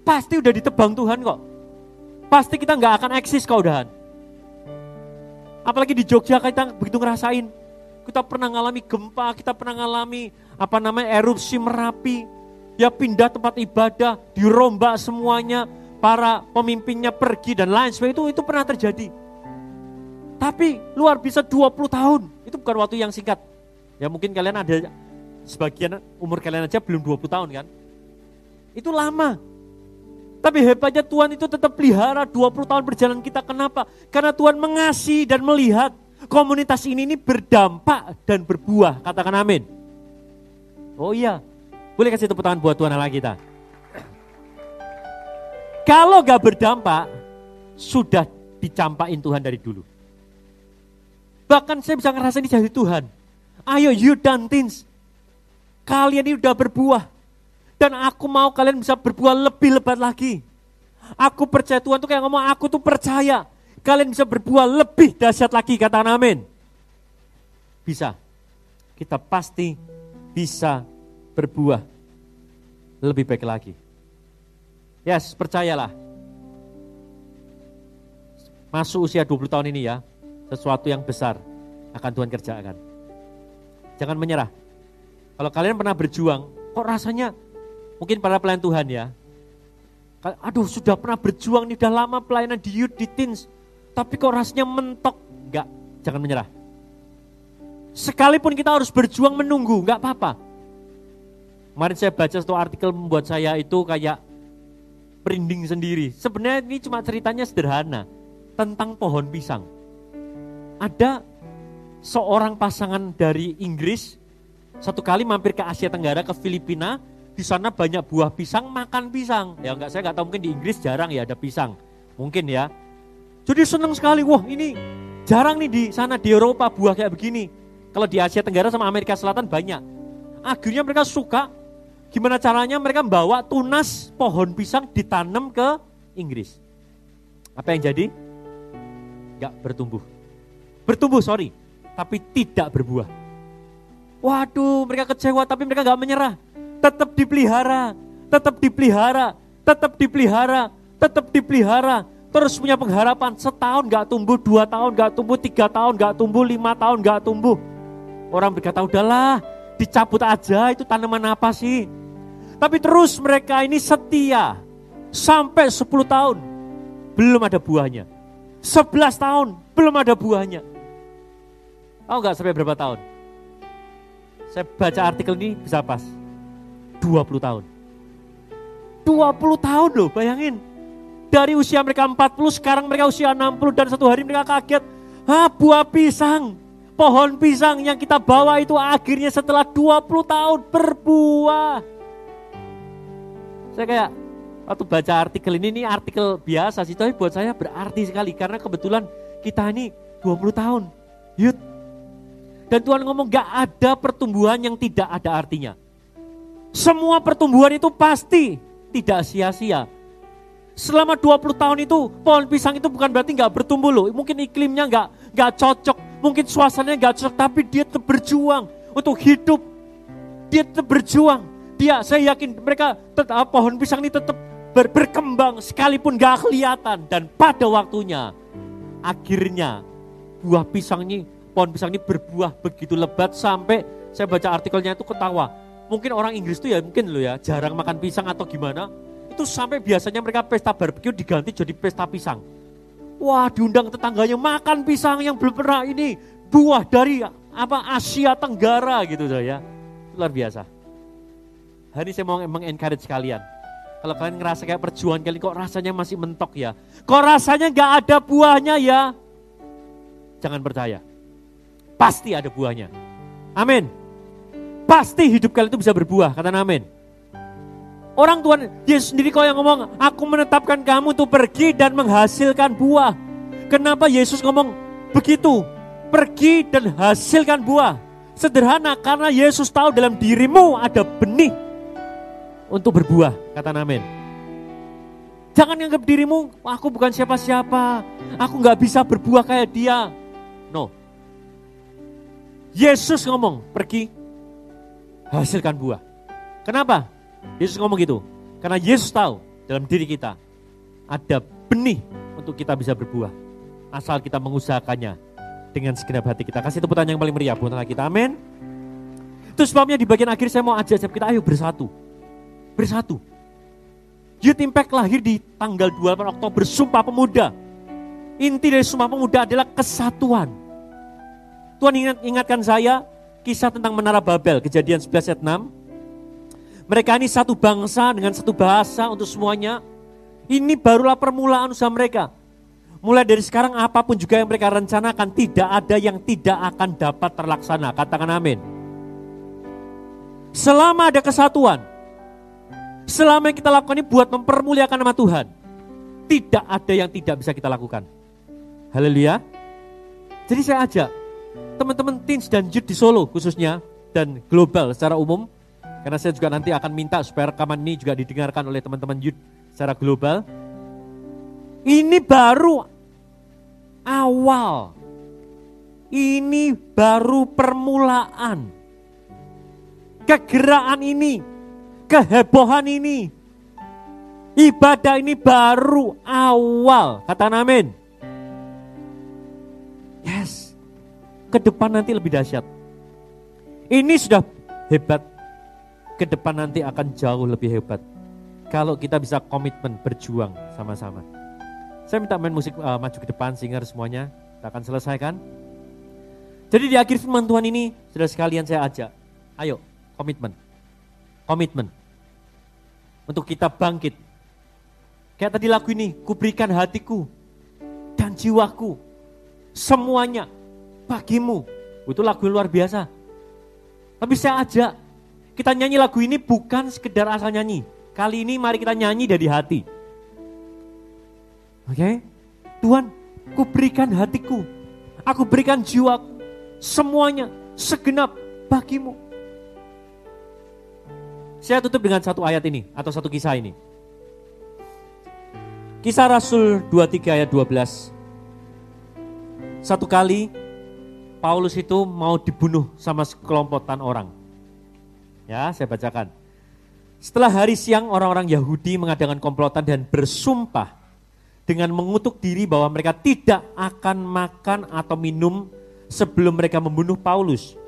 [SPEAKER 1] pasti udah ditebang Tuhan kok. Pasti kita nggak akan eksis kok udahan. Apalagi di Jogja kita begitu ngerasain. Kita pernah ngalami gempa, kita pernah ngalami apa namanya erupsi Merapi. Ya pindah tempat ibadah, dirombak semuanya, para pemimpinnya pergi dan lain sebagainya itu itu pernah terjadi. Tapi luar biasa 20 tahun, itu bukan waktu yang singkat. Ya mungkin kalian ada sebagian umur kalian aja belum 20 tahun kan. Itu lama. Tapi hebatnya Tuhan itu tetap pelihara 20 tahun perjalanan kita. Kenapa? Karena Tuhan mengasihi dan melihat komunitas ini ini berdampak dan berbuah. Katakan amin. Oh iya, boleh kasih tepuk tangan buat Tuhan Allah kita. Kalau gak berdampak, sudah dicampain Tuhan dari dulu. Bahkan saya bisa ngerasain di jadi Tuhan. Ayo you dan teens. Kalian ini udah berbuah. Dan aku mau kalian bisa berbuah lebih lebat lagi. Aku percaya Tuhan tuh kayak ngomong, aku tuh percaya. Kalian bisa berbuah lebih dahsyat lagi, kata amin. Bisa. Kita pasti bisa berbuah lebih baik lagi. Yes, percayalah. Masuk usia 20 tahun ini ya, sesuatu yang besar akan Tuhan kerjakan. Jangan menyerah. Kalau kalian pernah berjuang, kok rasanya mungkin para pelayan Tuhan ya. Aduh sudah pernah berjuang nih, udah lama pelayanan di youth, di teens. Tapi kok rasanya mentok. Enggak, jangan menyerah. Sekalipun kita harus berjuang menunggu, enggak apa-apa. Kemarin saya baca satu artikel membuat saya itu kayak perinding sendiri. Sebenarnya ini cuma ceritanya sederhana tentang pohon pisang. Ada seorang pasangan dari Inggris satu kali mampir ke Asia Tenggara ke Filipina di sana banyak buah pisang makan pisang ya enggak saya nggak tahu mungkin di Inggris jarang ya ada pisang mungkin ya jadi senang sekali wah ini jarang nih di sana di Eropa buah kayak begini kalau di Asia Tenggara sama Amerika Selatan banyak akhirnya mereka suka gimana caranya mereka membawa tunas pohon pisang ditanam ke Inggris apa yang jadi nggak bertumbuh bertumbuh sorry tapi tidak berbuah. Waduh, mereka kecewa tapi mereka gak menyerah. Tetap dipelihara, tetap dipelihara, tetap dipelihara, tetap dipelihara. Terus punya pengharapan, setahun gak tumbuh, dua tahun gak tumbuh, tiga tahun gak tumbuh, lima tahun gak tumbuh. Orang berkata, udahlah, dicabut aja itu tanaman apa sih? Tapi terus mereka ini setia, sampai 10 tahun, belum ada buahnya. 11 tahun, belum ada buahnya. Tahu nggak sampai berapa tahun? Saya baca artikel ini bisa pas. 20 tahun. 20 tahun loh, bayangin. Dari usia mereka 40, sekarang mereka usia 60 dan satu hari mereka kaget. Hah, buah pisang. Pohon pisang yang kita bawa itu akhirnya setelah 20 tahun berbuah. Saya kayak waktu baca artikel ini, ini artikel biasa sih, tapi buat saya berarti sekali karena kebetulan kita ini 20 tahun. Yud, dan Tuhan ngomong gak ada pertumbuhan yang tidak ada artinya. Semua pertumbuhan itu pasti tidak sia-sia. Selama 20 tahun itu pohon pisang itu bukan berarti gak bertumbuh loh. Mungkin iklimnya gak, gak cocok, mungkin suasananya gak cocok, tapi dia tetap berjuang untuk hidup. Dia tetap berjuang. Dia, saya yakin mereka tetap, pohon pisang ini tetap ber, berkembang sekalipun gak kelihatan. Dan pada waktunya, akhirnya buah pisang ini pohon pisang ini berbuah begitu lebat sampai saya baca artikelnya itu ketawa. Mungkin orang Inggris itu ya mungkin lo ya jarang makan pisang atau gimana. Itu sampai biasanya mereka pesta barbeque diganti jadi pesta pisang. Wah diundang tetangganya makan pisang yang belum pernah ini buah dari apa Asia Tenggara gitu ya. Luar biasa. Hari ini saya mau encourage kalian. Kalau kalian ngerasa kayak perjuangan kalian kok rasanya masih mentok ya. Kok rasanya nggak ada buahnya ya. Jangan percaya. Pasti ada buahnya. Amin. pasti hidup kalian itu bisa berbuah. Kata amin. Orang Tuhan, Yesus sendiri kok yang ngomong, aku menetapkan kamu untuk pergi dan menghasilkan buah. Kenapa Yesus ngomong begitu? Pergi dan hasilkan buah. Sederhana, karena Yesus tahu dalam dirimu ada benih untuk berbuah. Kata amin. Jangan anggap dirimu, aku bukan siapa-siapa. Aku nggak bisa berbuah kayak dia. No. Yesus ngomong, pergi, hasilkan buah. Kenapa? Yesus ngomong gitu. Karena Yesus tahu dalam diri kita ada benih untuk kita bisa berbuah. Asal kita mengusahakannya dengan segenap hati kita. Kasih tepuk tangan yang paling meriah buat kita. Amin. Itu sebabnya di bagian akhir saya mau ajak kita ayo bersatu. Bersatu. Youth Impact lahir di tanggal 28 Oktober Sumpah Pemuda. Inti dari Sumpah Pemuda adalah kesatuan. Tuhan ingat, ingatkan saya kisah tentang Menara Babel, kejadian 11 ayat 6. Mereka ini satu bangsa dengan satu bahasa untuk semuanya. Ini barulah permulaan usaha mereka. Mulai dari sekarang apa pun juga yang mereka rencanakan tidak ada yang tidak akan dapat terlaksana. Katakan amin. Selama ada kesatuan, Selama yang kita lakukan ini buat mempermuliakan nama Tuhan. Tidak ada yang tidak bisa kita lakukan. Haleluya. Jadi saya ajak teman-teman teens dan youth di Solo khususnya dan global secara umum. Karena saya juga nanti akan minta supaya rekaman ini juga didengarkan oleh teman-teman youth secara global. Ini baru awal. Ini baru permulaan. Kegerakan ini kehebohan ini. Ibadah ini baru awal. Kata amin. Yes. Ke depan nanti lebih dahsyat. Ini sudah hebat. Ke depan nanti akan jauh lebih hebat. Kalau kita bisa komitmen berjuang sama-sama. Saya minta main musik uh, maju ke depan, singer semuanya. Kita akan selesaikan. Jadi di akhir firman Tuhan ini, sudah sekalian saya ajak. Ayo, komitmen komitmen untuk kita bangkit. Kayak tadi lagu ini, kuberikan hatiku dan jiwaku semuanya bagimu. Itu lagu yang luar biasa. Tapi saya ajak kita nyanyi lagu ini bukan sekedar asal nyanyi. Kali ini mari kita nyanyi dari hati. Oke? Okay? Tuhan, kuberikan hatiku. Aku berikan jiwaku. Semuanya segenap bagimu. Saya tutup dengan satu ayat ini atau satu kisah ini. Kisah Rasul 23 ayat 12. Satu kali Paulus itu mau dibunuh sama sekelompokan orang. Ya, saya bacakan. Setelah hari siang orang-orang Yahudi mengadakan komplotan dan bersumpah dengan mengutuk diri bahwa mereka tidak akan makan atau minum sebelum mereka membunuh Paulus.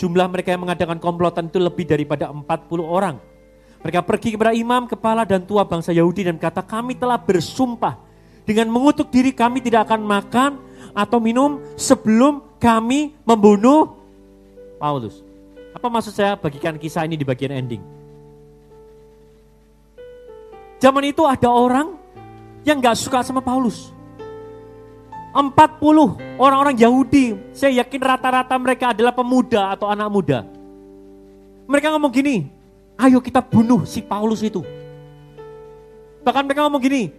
[SPEAKER 1] Jumlah mereka yang mengadakan komplotan itu lebih daripada 40 orang. Mereka pergi kepada imam, kepala dan tua bangsa Yahudi dan kata kami telah bersumpah dengan mengutuk diri kami tidak akan makan atau minum sebelum kami membunuh Paulus. Apa maksud saya bagikan kisah ini di bagian ending? Zaman itu ada orang yang gak suka sama Paulus. 40 orang-orang Yahudi, saya yakin rata-rata mereka adalah pemuda atau anak muda. Mereka ngomong gini, ayo kita bunuh si Paulus itu. Bahkan mereka ngomong gini,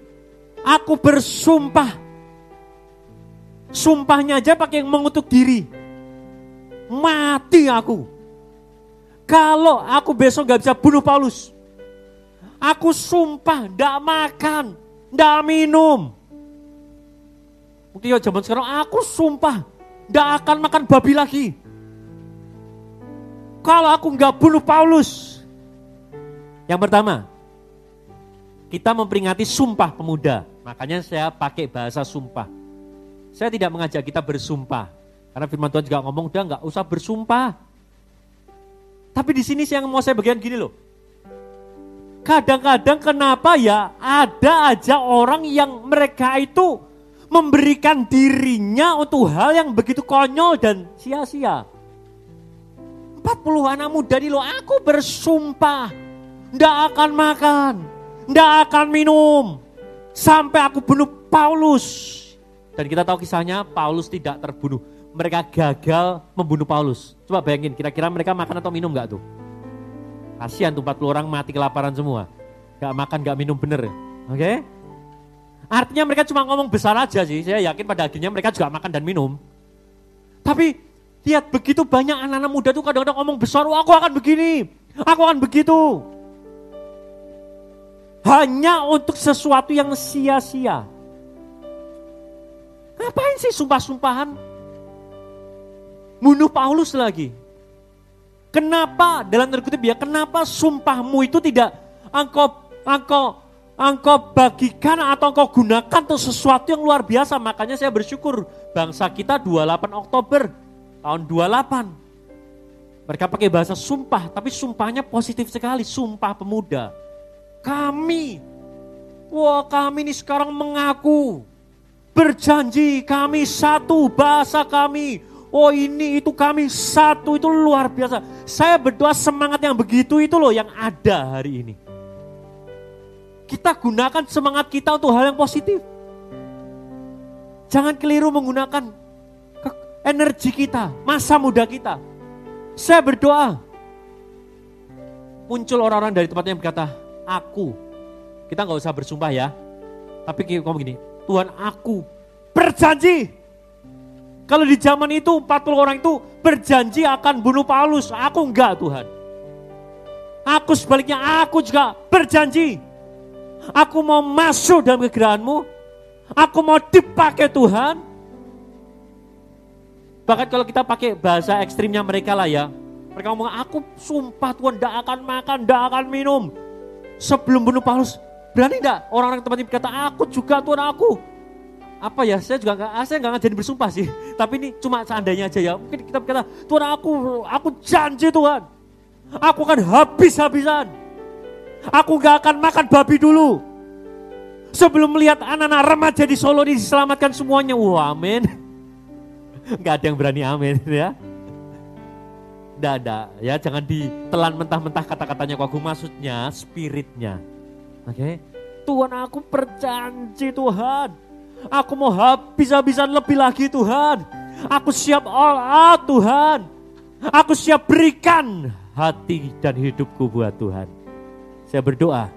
[SPEAKER 1] aku bersumpah. Sumpahnya aja pakai yang mengutuk diri. Mati aku. Kalau aku besok gak bisa bunuh Paulus. Aku sumpah, ndak makan, ndak minum, Mungkin ya zaman sekarang aku sumpah tidak akan makan babi lagi. Kalau aku nggak bunuh Paulus. Yang pertama, kita memperingati sumpah pemuda. Makanya saya pakai bahasa sumpah. Saya tidak mengajak kita bersumpah. Karena firman Tuhan juga ngomong, udah nggak usah bersumpah. Tapi di sini yang mau saya bagian gini loh. Kadang-kadang kenapa ya ada aja orang yang mereka itu memberikan dirinya untuk hal yang begitu konyol dan sia-sia. 40 anak muda di lo, aku bersumpah, ndak akan makan, ndak akan minum, sampai aku bunuh Paulus. Dan kita tahu kisahnya, Paulus tidak terbunuh. Mereka gagal membunuh Paulus. Coba bayangin, kira-kira mereka makan atau minum nggak tuh? Kasihan tuh 40 orang mati kelaparan semua. Gak makan, gak minum bener. Oke? Okay? Artinya mereka cuma ngomong besar aja sih. Saya yakin pada akhirnya mereka juga makan dan minum. Tapi lihat begitu banyak anak-anak muda tuh kadang-kadang ngomong besar, aku akan begini, aku akan begitu. Hanya untuk sesuatu yang sia-sia. Ngapain sih sumpah-sumpahan? Bunuh Paulus lagi. Kenapa dalam terkutip ya, kenapa sumpahmu itu tidak engkau engkau engkau bagikan atau engkau gunakan untuk sesuatu yang luar biasa. Makanya saya bersyukur bangsa kita 28 Oktober tahun 28. Mereka pakai bahasa sumpah, tapi sumpahnya positif sekali, sumpah pemuda. Kami, wah kami ini sekarang mengaku, berjanji kami satu bahasa kami, Oh ini itu kami satu itu luar biasa. Saya berdoa semangat yang begitu itu loh yang ada hari ini. Kita gunakan semangat kita untuk hal yang positif. Jangan keliru menggunakan energi kita, masa muda kita. Saya berdoa. Muncul orang-orang dari tempat yang berkata, aku. Kita nggak usah bersumpah ya. Tapi ngomong gini, Tuhan aku berjanji kalau di zaman itu 40 orang itu berjanji akan bunuh Paulus, aku enggak Tuhan. Aku sebaliknya, aku juga berjanji. Aku mau masuk dalam kegerahanmu. Aku mau dipakai Tuhan. Bahkan kalau kita pakai bahasa ekstrimnya mereka lah ya. Mereka ngomong, aku sumpah Tuhan tidak akan makan, tidak akan minum. Sebelum bunuh Paulus, berani tidak orang-orang tempat ini berkata, aku juga Tuhan aku apa ya? Saya juga nggak ah, saya nggak ngajarin bersumpah sih. Tapi ini cuma seandainya aja ya. Mungkin kita berkata Tuhan aku aku janji Tuhan. Aku akan habis-habisan. Aku nggak akan makan babi dulu. Sebelum melihat anak-anak remaja di Solo diselamatkan semuanya. Wah amin. Nggak ada yang berani amin ya. Tidak ada. Ya jangan ditelan mentah-mentah kata-katanya kok. Maksudnya spiritnya. Oke? Okay? Tuhan aku berjanji Tuhan Aku mau habis-habisan lebih lagi Tuhan. Aku siap all out Tuhan. Aku siap berikan hati dan hidupku buat Tuhan. Saya berdoa,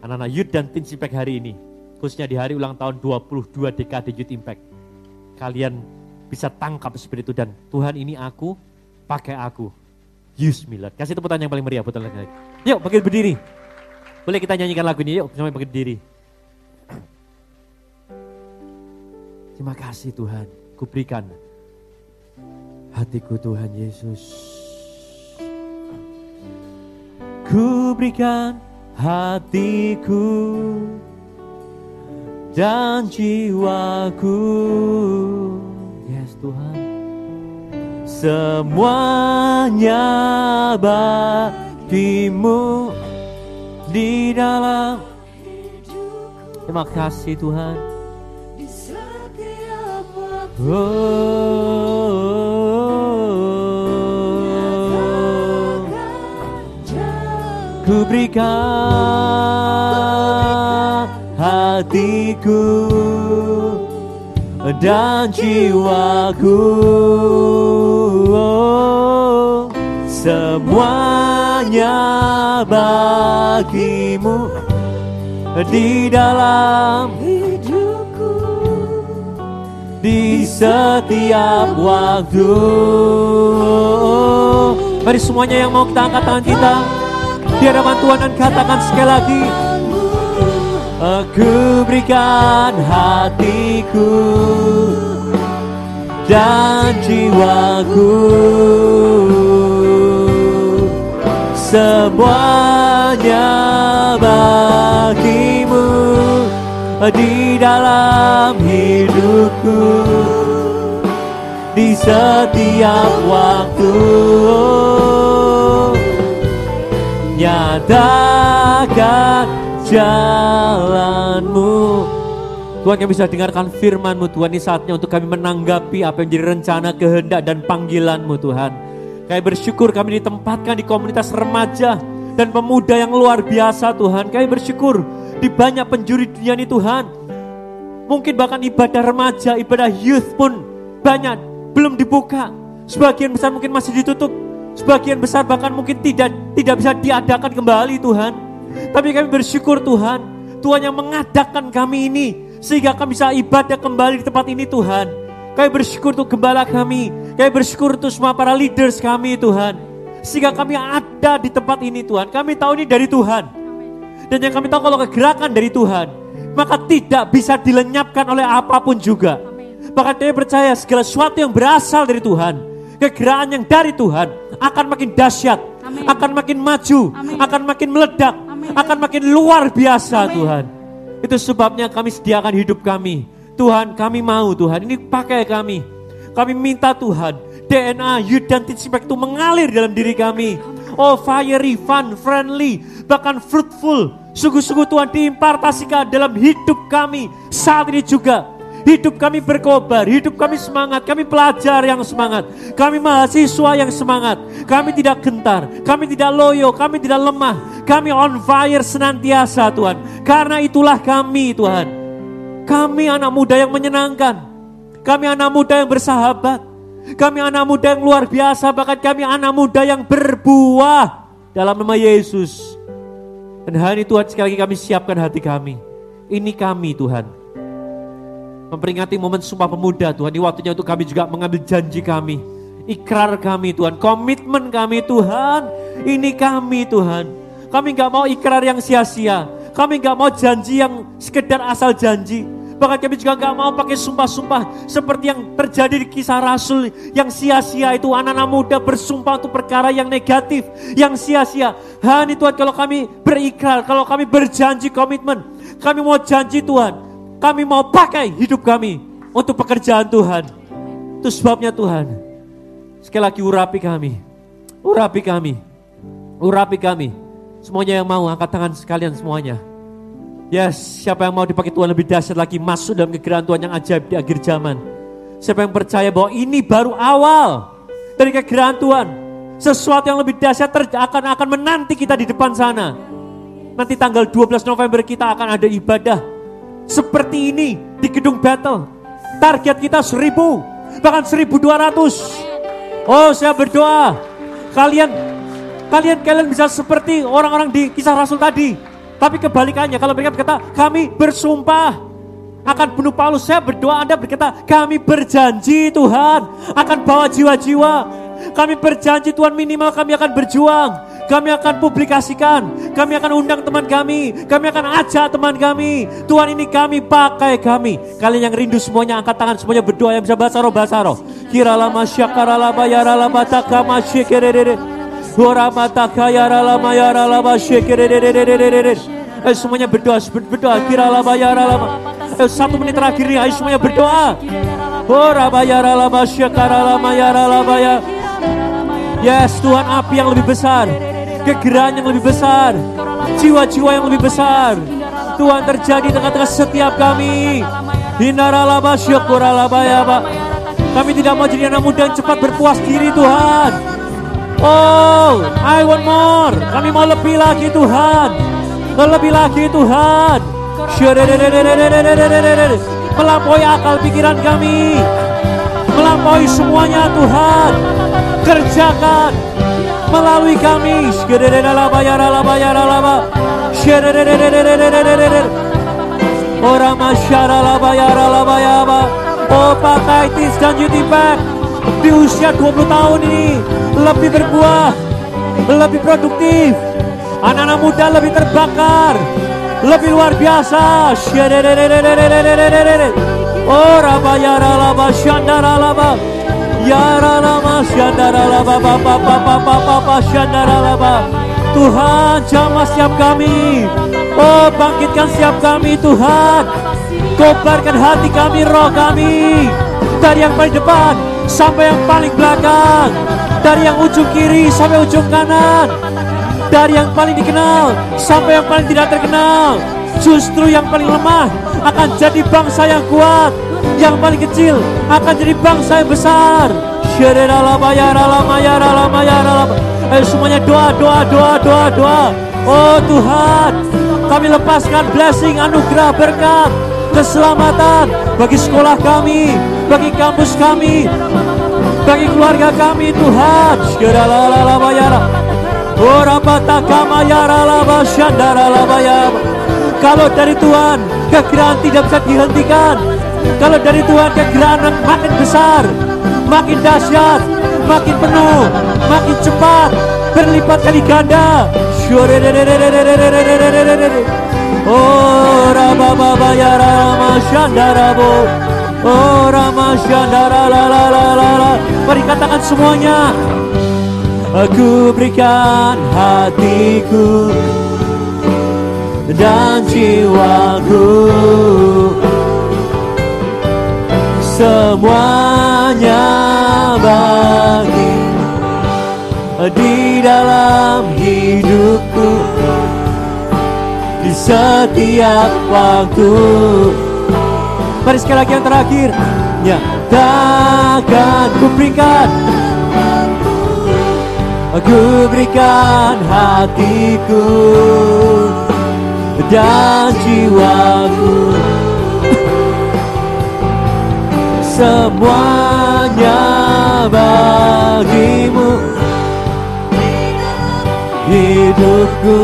[SPEAKER 1] anak-anak Youth dan Teen Impact hari ini, khususnya di hari ulang tahun 22 dekade Youth Impact, kalian bisa tangkap seperti itu dan Tuhan ini aku, pakai aku. Use me Lord. Kasih tepuk tangan yang paling meriah buat. Yuk, bangkit berdiri. Boleh kita nyanyikan lagu ini, yuk sampai bangkit berdiri. Terima kasih Tuhan, kuberikan hatiku Tuhan Yesus. Kuberikan hatiku dan jiwaku. Yes Tuhan. Semuanya bagimu di dalam Terima kasih Tuhan. Hatiku dan jiwaku. Semuanya bagimu di dalam di setiap waktu. Mari semuanya yang mau kita angkat tangan kita di hadapan Tuhan dan katakan sekali lagi. Aku berikan hatiku dan jiwaku semuanya bagimu di dalam hidupku. Di setiap waktu. Nyatakan jalanmu. Tuhan yang bisa dengarkan firmanmu Tuhan ini saatnya untuk kami menanggapi apa yang jadi rencana kehendak dan panggilanmu Tuhan. Kami bersyukur kami ditempatkan di komunitas remaja dan pemuda yang luar biasa Tuhan. Kami bersyukur di banyak penjuri dunia ini Tuhan. Mungkin bahkan ibadah remaja, ibadah youth pun banyak belum dibuka. Sebagian besar mungkin masih ditutup. Sebagian besar bahkan mungkin tidak tidak bisa diadakan kembali Tuhan. Tapi kami bersyukur Tuhan, Tuhan yang mengadakan kami ini sehingga kami bisa ibadah kembali di tempat ini Tuhan. Kami bersyukur untuk gembala kami, kami bersyukur untuk semua para leaders kami Tuhan. Sehingga kami ada di tempat ini Tuhan. Kami tahu ini dari Tuhan. Dan yang kami tahu kalau kegerakan dari Tuhan, maka tidak bisa dilenyapkan oleh apa pun juga. Bahkan kami percaya segala sesuatu yang berasal dari Tuhan, kegerakan yang dari Tuhan akan makin dahsyat, Amin. akan makin maju, Amin. akan makin meledak, Amin. akan makin luar biasa Amin. Tuhan. Itu sebabnya kami sediakan hidup kami. Tuhan kami mau Tuhan ini pakai kami. Kami minta Tuhan DNA youth dan itu mengalir dalam diri kami. Oh fiery, fun, friendly, bahkan fruitful. Sungguh-sungguh Tuhan diimpartasikan dalam hidup kami saat ini juga Hidup kami berkobar, hidup kami semangat, kami pelajar yang semangat, kami mahasiswa yang semangat, kami tidak gentar, kami tidak loyo, kami tidak lemah, kami on fire senantiasa Tuhan. Karena itulah kami Tuhan. Kami anak muda yang menyenangkan, kami anak muda yang bersahabat, kami anak muda yang luar biasa, bahkan kami anak muda yang berbuah dalam nama Yesus. Dan hari ini Tuhan sekali lagi kami siapkan hati kami. Ini kami Tuhan Memperingati momen Sumpah Pemuda Tuhan. Ini waktunya untuk kami juga mengambil janji kami. Ikrar kami Tuhan. Komitmen kami Tuhan. Ini kami Tuhan. Kami nggak mau ikrar yang sia-sia. Kami nggak mau janji yang sekedar asal janji. Bahkan kami juga nggak mau pakai sumpah-sumpah seperti yang terjadi di kisah Rasul yang sia-sia itu anak-anak muda bersumpah untuk perkara yang negatif, yang sia-sia. Hani Tuhan kalau kami berikrar, kalau kami berjanji komitmen, kami mau janji Tuhan, kami mau pakai hidup kami untuk pekerjaan Tuhan. Itu sebabnya Tuhan. Sekali lagi urapi kami. Urapi kami. Urapi kami. Semuanya yang mau angkat tangan sekalian semuanya. Yes, siapa yang mau dipakai Tuhan lebih dahsyat lagi masuk dalam kegerakan Tuhan yang ajaib di akhir zaman. Siapa yang percaya bahwa ini baru awal dari kegerakan Tuhan. Sesuatu yang lebih dahsyat akan akan menanti kita di depan sana. Nanti tanggal 12 November kita akan ada ibadah seperti ini di gedung battle. Target kita seribu, bahkan seribu dua ratus. Oh, saya berdoa kalian kalian kalian bisa seperti orang-orang di kisah Rasul tadi. Tapi kebalikannya kalau mereka berkata kami bersumpah akan bunuh Paulus. Saya berdoa Anda berkata kami berjanji Tuhan akan bawa jiwa-jiwa. Kami berjanji Tuhan minimal kami akan berjuang. Kami akan publikasikan, kami akan undang teman kami, kami akan ajak teman kami. Tuhan ini kami pakai kami. Kalian yang rindu semuanya angkat tangan semuanya berdoa yang bisa bahasa roh bahasa roh. Kira lama syakara lama yara Suara mata kaya lama yara lama syikerere. Eh semuanya berdoa, berdoa. Kira lama yara lama. Eh satu menit terakhir nih, ayo semuanya berdoa. Ora bayara lama syakara lama yara lama ya. Yes, Tuhan api yang lebih besar kegeraan yang lebih besar, jiwa-jiwa yang lebih besar. Tuhan terjadi tengah-tengah setiap kami. Hinaralaba syukuralaba ya Pak. Kami tidak mau jadi anak muda yang cepat berpuas diri Tuhan. Oh, I want more. Kami mau lebih lagi Tuhan. Lebih lagi Tuhan. Melampaui akal pikiran kami. Melampaui semuanya Tuhan. Kerjakan melalui kami. Orang masyarakat. Oh pakai tis dan beauty di usia 20 tahun ini lebih berbuah, lebih produktif. Anak-anak muda lebih terbakar, lebih luar biasa. Oh rabayara laba syandara laba. Yara lama syandara laba bapa bapa bapa syandara laba. Tuhan jamah siap kami. Oh bangkitkan siap kami Tuhan. Kobarkan hati kami, roh kami. Dari yang paling depan sampai yang paling belakang. Dari yang ujung kiri sampai ujung kanan. Dari yang paling dikenal sampai yang paling tidak terkenal. Justru yang paling lemah akan jadi bangsa yang kuat yang paling kecil akan jadi bangsa yang besar. Ayo semuanya doa, doa, doa, doa, doa. Oh Tuhan, kami lepaskan blessing, anugerah, berkat keselamatan bagi sekolah kami, bagi kampus kami, bagi keluarga kami Tuhan. Kalau dari Tuhan kekiraan tidak bisa dihentikan. Kalau dari Tuhan kekiraan makin besar, makin dahsyat, makin penuh, makin cepat, berlipat kali ganda. Oh Rama Baba ya Rama Shandarabo Oh Rama Shandara la la Mari katakan semuanya. Aku berikan hatiku dan jiwaku. Semuanya bagi di dalam hidupku di setiap waktu. Mari sekali lagi yang terakhir. Nyatakan ku berikan. Aku berikan hatiku Dan jiwaku. Semuanya bagimu. Hidupku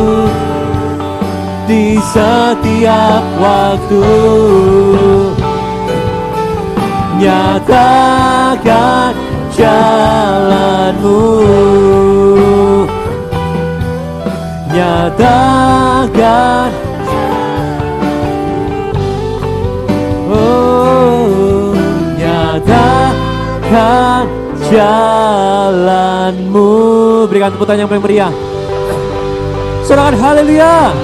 [SPEAKER 1] di setiap waktu. Nyatakan jalanmu. Nyatakan. Oh Nyatakan jalanmu. Berikan tepuk tangan yang paling meriah. Sorakan haleluya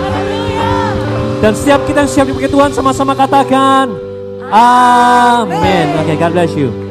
[SPEAKER 1] dan setiap kita yang siap dipakai Tuhan sama-sama katakan Amin. Oke, okay, God bless you.